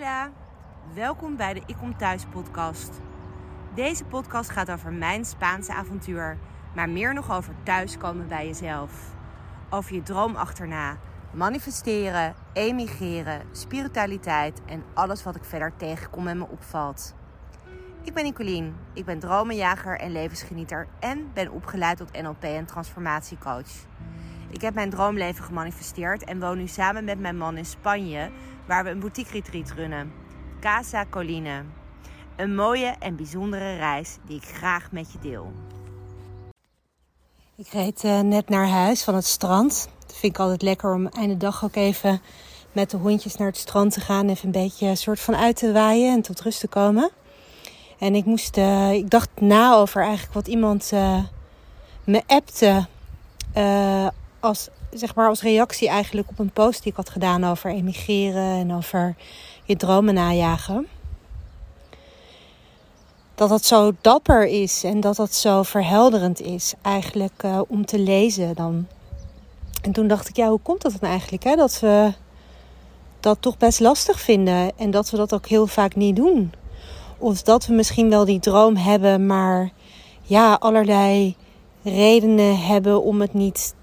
Hola, welkom bij de Ik Kom Thuis podcast. Deze podcast gaat over mijn Spaanse avontuur, maar meer nog over thuiskomen bij jezelf. Over je droom achterna, manifesteren, emigreren, spiritualiteit en alles wat ik verder tegenkom en me opvalt. Ik ben Nicolien, ik ben dromenjager en levensgenieter en ben opgeleid tot NLP en transformatiecoach. Ik heb mijn droomleven gemanifesteerd en woon nu samen met mijn man in Spanje, waar we een boutique retreat runnen. Casa Coline. Een mooie en bijzondere reis die ik graag met je deel. Ik reed uh, net naar huis van het strand. Dat vind ik altijd lekker om einde dag ook even met de hondjes naar het strand te gaan. Even een beetje een soort van uit te waaien en tot rust te komen. En ik moest, uh, ik dacht na over eigenlijk wat iemand uh, me appte als, zeg maar als reactie eigenlijk op een post die ik had gedaan over emigreren en over je dromen najagen. Dat dat zo dapper is en dat dat zo verhelderend is eigenlijk uh, om te lezen dan. En toen dacht ik, ja, hoe komt dat dan eigenlijk? Hè? Dat we dat toch best lastig vinden en dat we dat ook heel vaak niet doen. Of dat we misschien wel die droom hebben, maar ja, allerlei redenen hebben om het niet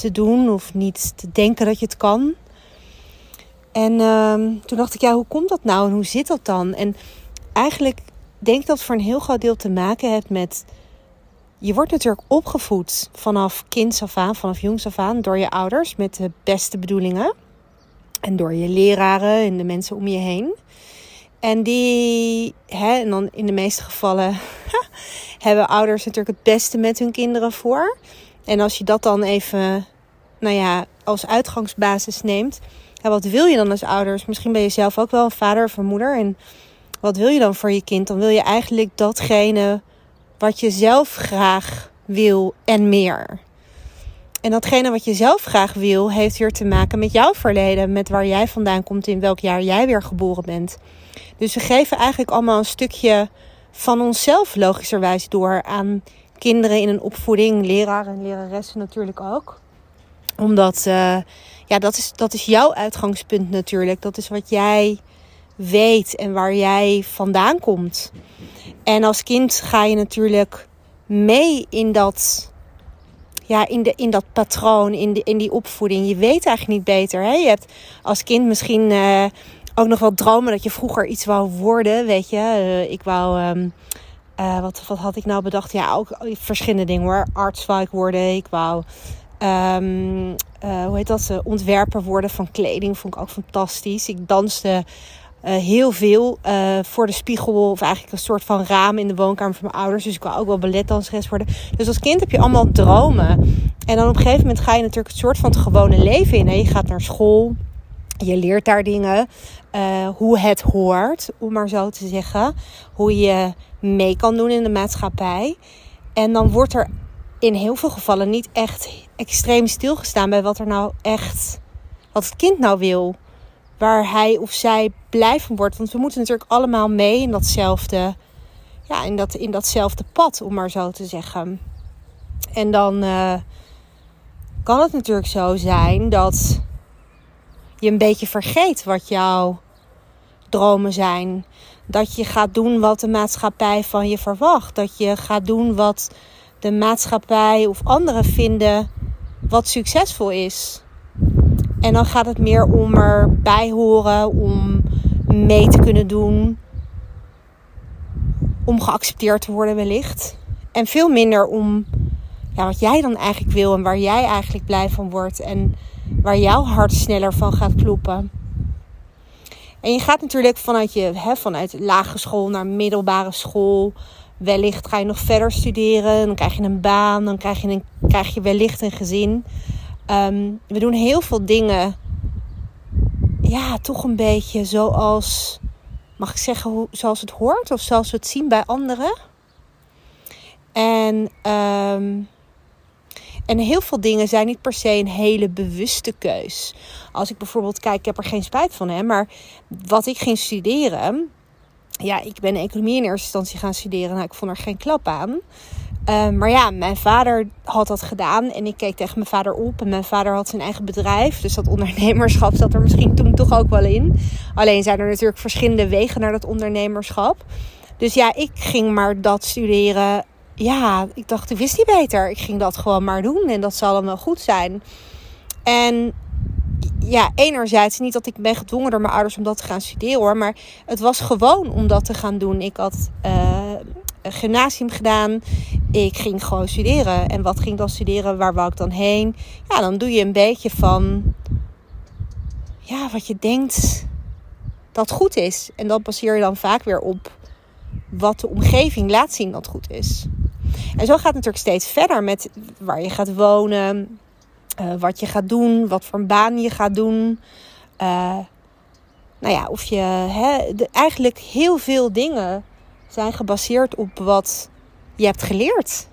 te doen of niet te denken dat je het kan. En uh, toen dacht ik, ja, hoe komt dat nou en hoe zit dat dan? En eigenlijk denk ik dat het voor een heel groot deel te maken heeft met. Je wordt natuurlijk opgevoed vanaf kinds af aan, vanaf jongs af aan, door je ouders met de beste bedoelingen. En door je leraren en de mensen om je heen. En die, hè, en dan in de meeste gevallen, hebben ouders natuurlijk het beste met hun kinderen voor. En als je dat dan even, nou ja, als uitgangsbasis neemt. Wat wil je dan als ouders? Misschien ben je zelf ook wel een vader of een moeder. En wat wil je dan voor je kind? Dan wil je eigenlijk datgene wat je zelf graag wil en meer. En datgene wat je zelf graag wil, heeft weer te maken met jouw verleden. Met waar jij vandaan komt, in welk jaar jij weer geboren bent. Dus we geven eigenlijk allemaal een stukje van onszelf logischerwijs door aan kinderen in een opvoeding, leraren en leraressen natuurlijk ook. Omdat, uh, ja, dat is, dat is jouw uitgangspunt natuurlijk. Dat is wat jij weet en waar jij vandaan komt. En als kind ga je natuurlijk mee in dat, ja, in, de, in dat patroon, in, de, in die opvoeding. Je weet eigenlijk niet beter. Hè? Je hebt als kind misschien uh, ook nog wel dromen dat je vroeger iets wou worden. Weet je, uh, ik wou. Um, uh, wat, wat had ik nou bedacht? Ja, ook verschillende dingen hoor. Arts wou worden. Ik wou, um, uh, hoe heet dat? Ontwerper worden van kleding. Vond ik ook fantastisch. Ik danste heel veel voor de spiegel. Of eigenlijk een soort van raam in de woonkamer van mijn ouders. Dus ik wou ook wel balletdanseres worden. Dus als kind heb je allemaal dromen. En dan op een gegeven moment ga je natuurlijk het soort van het gewone leven in. Je gaat naar school. Je leert daar dingen. Uh, hoe het hoort, om maar zo te zeggen. Hoe je mee kan doen in de maatschappij. En dan wordt er in heel veel gevallen niet echt extreem stilgestaan bij wat er nou echt, wat het kind nou wil. Waar hij of zij blij van wordt. Want we moeten natuurlijk allemaal mee in datzelfde, ja, in, dat, in datzelfde pad, om maar zo te zeggen. En dan uh, kan het natuurlijk zo zijn dat je een beetje vergeet wat jouw dromen zijn. Dat je gaat doen wat de maatschappij van je verwacht. Dat je gaat doen wat de maatschappij of anderen vinden wat succesvol is. En dan gaat het meer om erbij horen, om mee te kunnen doen, om geaccepteerd te worden wellicht. En veel minder om ja, wat jij dan eigenlijk wil en waar jij eigenlijk blij van wordt en waar jouw hart sneller van gaat kloppen. En je gaat natuurlijk vanuit je hè, vanuit lagere school naar middelbare school. Wellicht ga je nog verder studeren. Dan krijg je een baan. Dan krijg je, een, krijg je wellicht een gezin. Um, we doen heel veel dingen. Ja, toch een beetje zoals. Mag ik zeggen hoe, zoals het hoort? Of zoals we het zien bij anderen? En um, en heel veel dingen zijn niet per se een hele bewuste keus. Als ik bijvoorbeeld kijk, ik heb er geen spijt van, hè, maar wat ik ging studeren. Ja, ik ben economie in eerste instantie gaan studeren. Nou, ik vond er geen klap aan. Ehm, maar ja, mijn vader had dat gedaan en ik keek tegen mijn vader op. En mijn vader had zijn eigen bedrijf, dus dat ondernemerschap zat er misschien toen toch ook wel in. Alleen zijn er natuurlijk verschillende wegen naar dat ondernemerschap. Dus ja, ik ging maar dat studeren. Ja, ik dacht, ik wist niet beter. Ik ging dat gewoon maar doen en dat zal wel goed zijn. En ja, enerzijds niet dat ik ben gedwongen door mijn ouders om dat te gaan studeren hoor. Maar het was gewoon om dat te gaan doen. Ik had uh, een gymnasium gedaan. Ik ging gewoon studeren. En wat ging ik dan studeren? Waar wou ik dan heen? Ja, dan doe je een beetje van... Ja, wat je denkt dat goed is. En dat baseer je dan vaak weer op wat de omgeving laat zien dat goed is. En zo gaat het natuurlijk steeds verder met waar je gaat wonen, uh, wat je gaat doen, wat voor een baan je gaat doen. Uh, nou ja, of je eigenlijk heel veel dingen zijn gebaseerd op wat je hebt geleerd.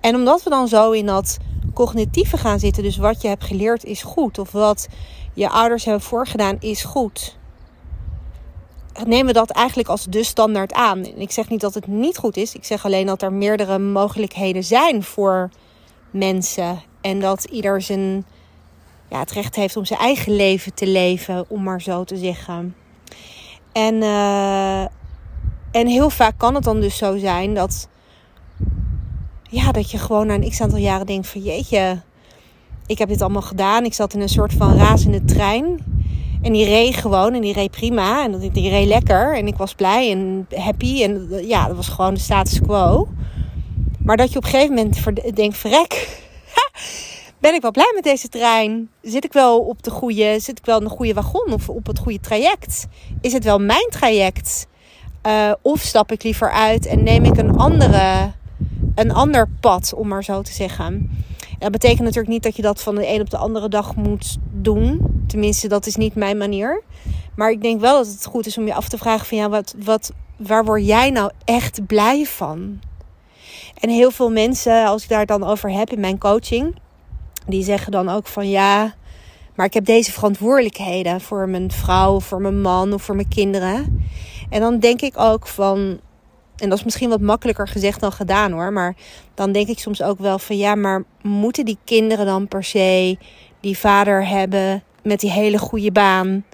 En omdat we dan zo in dat cognitieve gaan zitten, dus wat je hebt geleerd is goed, of wat je ouders hebben voorgedaan is goed, nemen dat eigenlijk als de standaard aan. Ik zeg niet dat het niet goed is, ik zeg alleen dat er meerdere mogelijkheden zijn voor mensen en dat ieder zijn, ja, het recht heeft om zijn eigen leven te leven, om maar zo te zeggen. En, uh, en heel vaak kan het dan dus zo zijn dat, ja, dat je gewoon na een x aantal jaren denkt van jeetje, ik heb dit allemaal gedaan. Ik zat in een soort van razende trein. En die reed gewoon en die reed prima. En die reed lekker. En ik was blij en happy. En ja, dat was gewoon de status quo. Maar dat je op een gegeven moment denkt: verrek, ben ik wel blij met deze trein? Zit ik wel op de goede, zit ik wel in de goede wagon of op het goede traject? Is het wel mijn traject? Uh, of stap ik liever uit en neem ik een, andere, een ander pad, om maar zo te zeggen. En dat betekent natuurlijk niet dat je dat van de een op de andere dag moet doen. Tenminste, dat is niet mijn manier. Maar ik denk wel dat het goed is om je af te vragen van ja, wat, wat, waar word jij nou echt blij van? En heel veel mensen, als ik daar dan over heb in mijn coaching, die zeggen dan ook van ja, maar ik heb deze verantwoordelijkheden voor mijn vrouw, voor mijn man of voor mijn kinderen. En dan denk ik ook van, en dat is misschien wat makkelijker gezegd dan gedaan hoor, maar dan denk ik soms ook wel van ja, maar moeten die kinderen dan per se die vader hebben met die hele goede baan,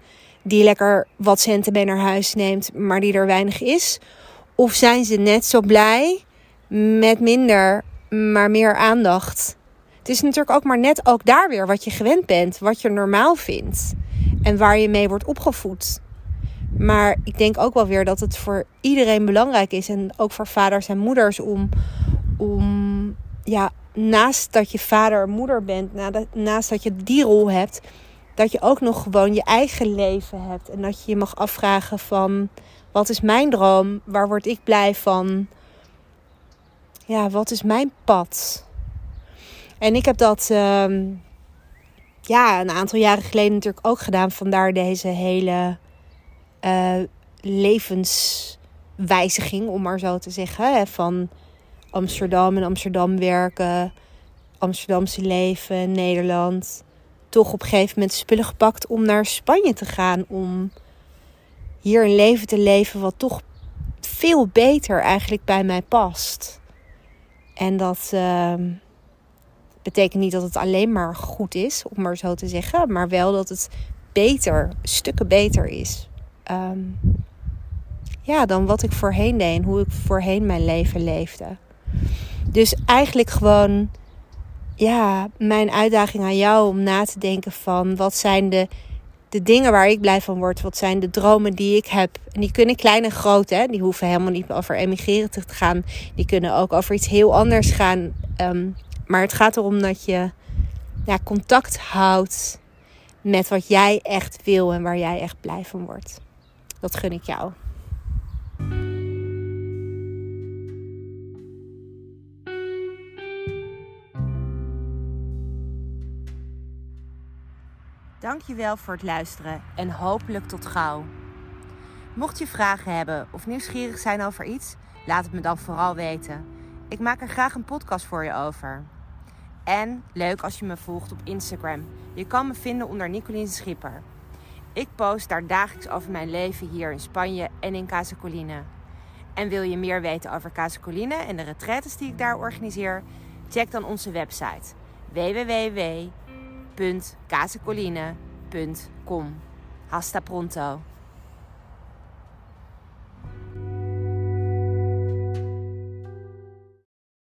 die lekker wat centen mee naar huis neemt, maar die er weinig is? Of zijn ze net zo blij met minder, maar meer aandacht? Het is natuurlijk ook maar net ook daar weer wat je gewend bent, wat je normaal vindt en waar je mee wordt opgevoed. Maar ik denk ook wel weer dat het voor iedereen belangrijk is en ook voor vaders en moeders om, om ja, naast dat je vader en moeder bent, naast dat je die rol hebt, dat je ook nog gewoon je eigen leven hebt. En dat je je mag afvragen van wat is mijn droom? Waar word ik blij van? Ja, wat is mijn pad? En ik heb dat ehm, ja, een aantal jaren geleden natuurlijk ook gedaan. Vandaar deze hele uh, levenswijziging, om maar zo te zeggen. Hè, van Amsterdam en Amsterdam werken, Amsterdamse leven, Nederland. Toch op een gegeven moment spullen gepakt om naar Spanje te gaan. Om hier een leven te leven wat toch veel beter eigenlijk bij mij past. En dat uh, betekent niet dat het alleen maar goed is, om maar zo te zeggen. Maar wel dat het beter, stukken beter is. Um, ja, dan wat ik voorheen deed en hoe ik voorheen mijn leven leefde. Dus eigenlijk gewoon, ja, mijn uitdaging aan jou om na te denken van wat zijn de, de dingen waar ik blij van word. Wat zijn de dromen die ik heb. En die kunnen klein en groot, hè. Die hoeven helemaal niet over emigreren te gaan. Die kunnen ook over iets heel anders gaan. Um, maar het gaat erom dat je ja, contact houdt met wat jij echt wil en waar jij echt blij van wordt. Dat gun ik jou. Dankjewel voor het luisteren en hopelijk tot gauw. Mocht je vragen hebben of nieuwsgierig zijn over iets, laat het me dan vooral weten. Ik maak er graag een podcast voor je over. En leuk als je me volgt op Instagram. Je kan me vinden onder Nicolien Schipper. Ik post daar dagelijks over mijn leven hier in Spanje en in Casa Colina. En wil je meer weten over Casa Colline en de retraites die ik daar organiseer? Check dan onze website www.casacolline.com. Hasta pronto!